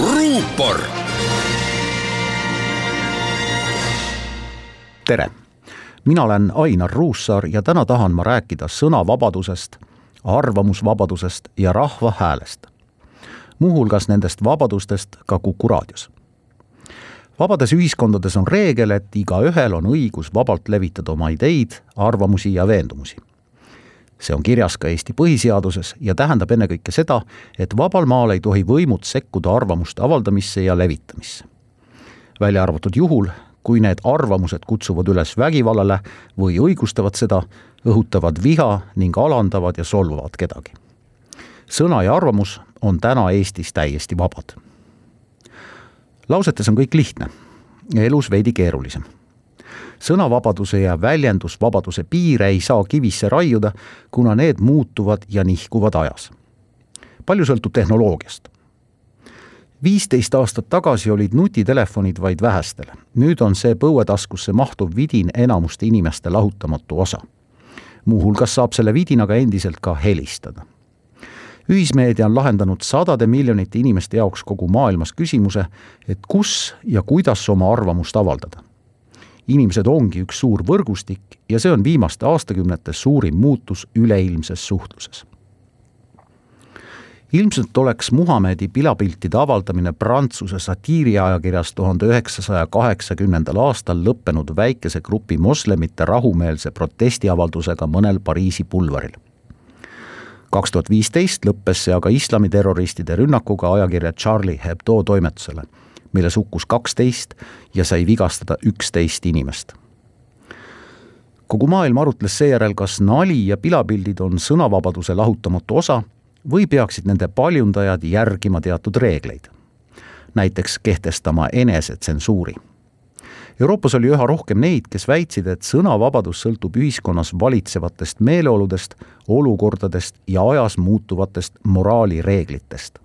ruupor. tere, mina olen Ainar Ruussaar ja täna tahan ma rääkida sõnavabadusest, arvamusvabadusest ja rahva häälest. muuhulgas nendest vabadustest ka Kuku raadios vabades ühiskondades on reegel, et igaühel on õigus vabalt levitada oma ideid, arvamusi ja veendumusi. See on kirjas ka Eesti põhiseaduses ja tähendab ennekõike seda, et vabal maal ei tohi võimud sekkuda arvamuste avaldamisse ja levitamisse. välja arvatud juhul, kui need arvamused kutsuvad üles vägivallale või õigustavad seda, õhutavad viha ning alandavad ja solvavad kedagi. sõna ja arvamus on täna Eestis täiesti vabad lausetes on kõik lihtne, elus veidi keerulisem. Sõnavabaduse ja väljendusvabaduse piire ei saa kivisse raiuda, kuna need muutuvad ja nihkuvad ajas. palju sõltub tehnoloogiast. viisteist aastat tagasi olid nutitelefonid vaid vähestele, nüüd on see põuetaskusse mahtuv vidin enamuste inimeste lahutamatu osa. muuhulgas saab selle vidinaga endiselt ka helistada ühismeedia on lahendanud sadade miljonite inimeste jaoks kogu maailmas küsimuse, et kus ja kuidas oma arvamust avaldada. Inimesed ongi üks suur võrgustik ja see on viimaste aastakümnete suurim muutus üleilmses suhtluses. ilmselt oleks Muhamedi pilapiltide avaldamine Prantsuse satiiriajakirjas tuhande üheksasaja kaheksakümnendal aastal lõppenud väikese grupi moslemite rahumeelse protestiavaldusega mõnel Pariisi pulvaril kaks tuhat viisteist lõppes see aga islamiterroristide rünnakuga ajakirja Charlie Hebdo toimetusele, milles hukkus kaksteist ja sai vigastada üksteist inimest. kogu maailm arutles seejärel, kas nali ja pilapildid on sõnavabaduse lahutamatu osa või peaksid nende paljundajad järgima teatud reegleid. näiteks kehtestama enesetsensuuri Euroopas oli üha rohkem neid, kes väitsid, et sõnavabadus sõltub ühiskonnas valitsevatest meeleoludest, olukordadest ja ajas muutuvatest moraalireeglitest.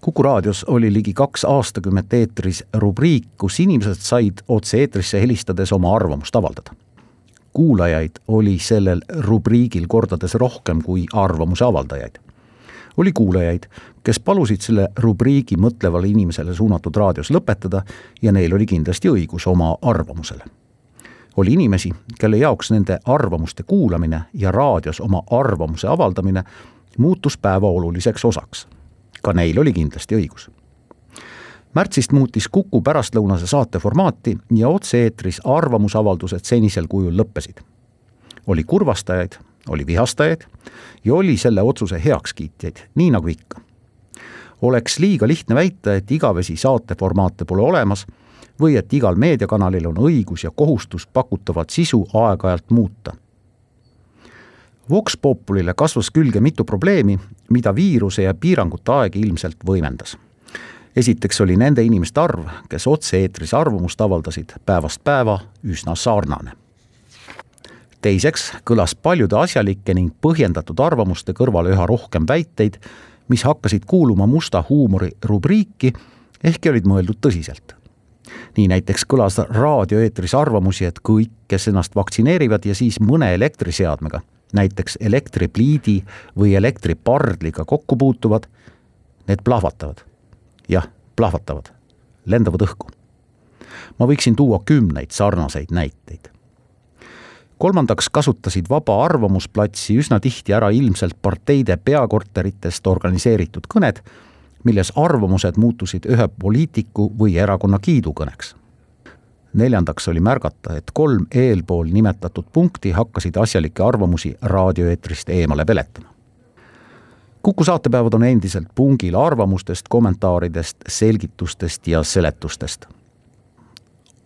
Kuku raadios oli ligi kaks aastakümmet eetris rubriik, kus inimesed said otse-eetrisse helistades oma arvamust avaldada. kuulajaid oli sellel rubriigil kordades rohkem kui arvamuse avaldajaid oli kuulajaid, kes palusid selle rubriigi mõtlevale inimesele suunatud raadios lõpetada ja neil oli kindlasti õigus oma arvamusele. oli inimesi, kelle jaoks nende arvamuste kuulamine ja raadios oma arvamuse avaldamine muutus päeva oluliseks osaks. Ka neil oli kindlasti õigus märtsist muutis Kuku pärastlõunase saate formaati ja otse-eetris arvamusavaldused senisel kujul lõppesid. oli kurvastajaid, oli vihastajaid ja oli selle otsuse heakskiitjaid, nii nagu ikka. oleks liiga lihtne väita, et igavesi saateformaate pole olemas või et igal meediakanalil on õigus ja kohustus pakutavat sisu aeg-ajalt muuta. Vox Populile kasvas külge mitu probleemi, mida viiruse ja piirangute aeg ilmselt võimendas esiteks oli nende inimeste arv, kes otse-eetris arvamust avaldasid, päevast päeva üsna sarnane teiseks kõlas paljude asjalike ning põhjendatud arvamuste kõrvale üha rohkem väiteid, mis hakkasid kuuluma musta huumori rubriiki, ehkki olid mõeldud tõsiselt. nii näiteks kõlas raadioeetris arvamusi, et kõik, kes ennast vaktsineerivad ja siis mõne elektriseadmega, näiteks elektripliidi või elektripardliga kokku puutuvad, need plahvatavad. jah, plahvatavad, lendavad õhku. ma võiksin tuua kümneid sarnaseid näiteid kolmandaks kasutasid Vaba Arvamusplatsi üsna tihti ära ilmselt parteide peakorteritest organiseeritud kõned, milles arvamused muutusid ühe poliitiku või erakonna kiidukõneks. Neljandaks oli märgata, et kolm eelpool nimetatud punkti hakkasid asjalikke arvamusi raadioeetrist eemale peletama. kuku saatepäevad on endiselt pungil arvamustest, kommentaaridest, selgitustest ja seletustest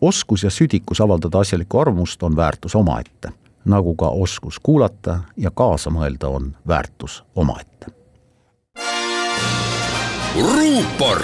oskus ja südikus avaldada asjalikku arvamust on väärtus omaette, nagu ka oskus kuulata ja kaasa mõelda on väärtus omaette. ruupor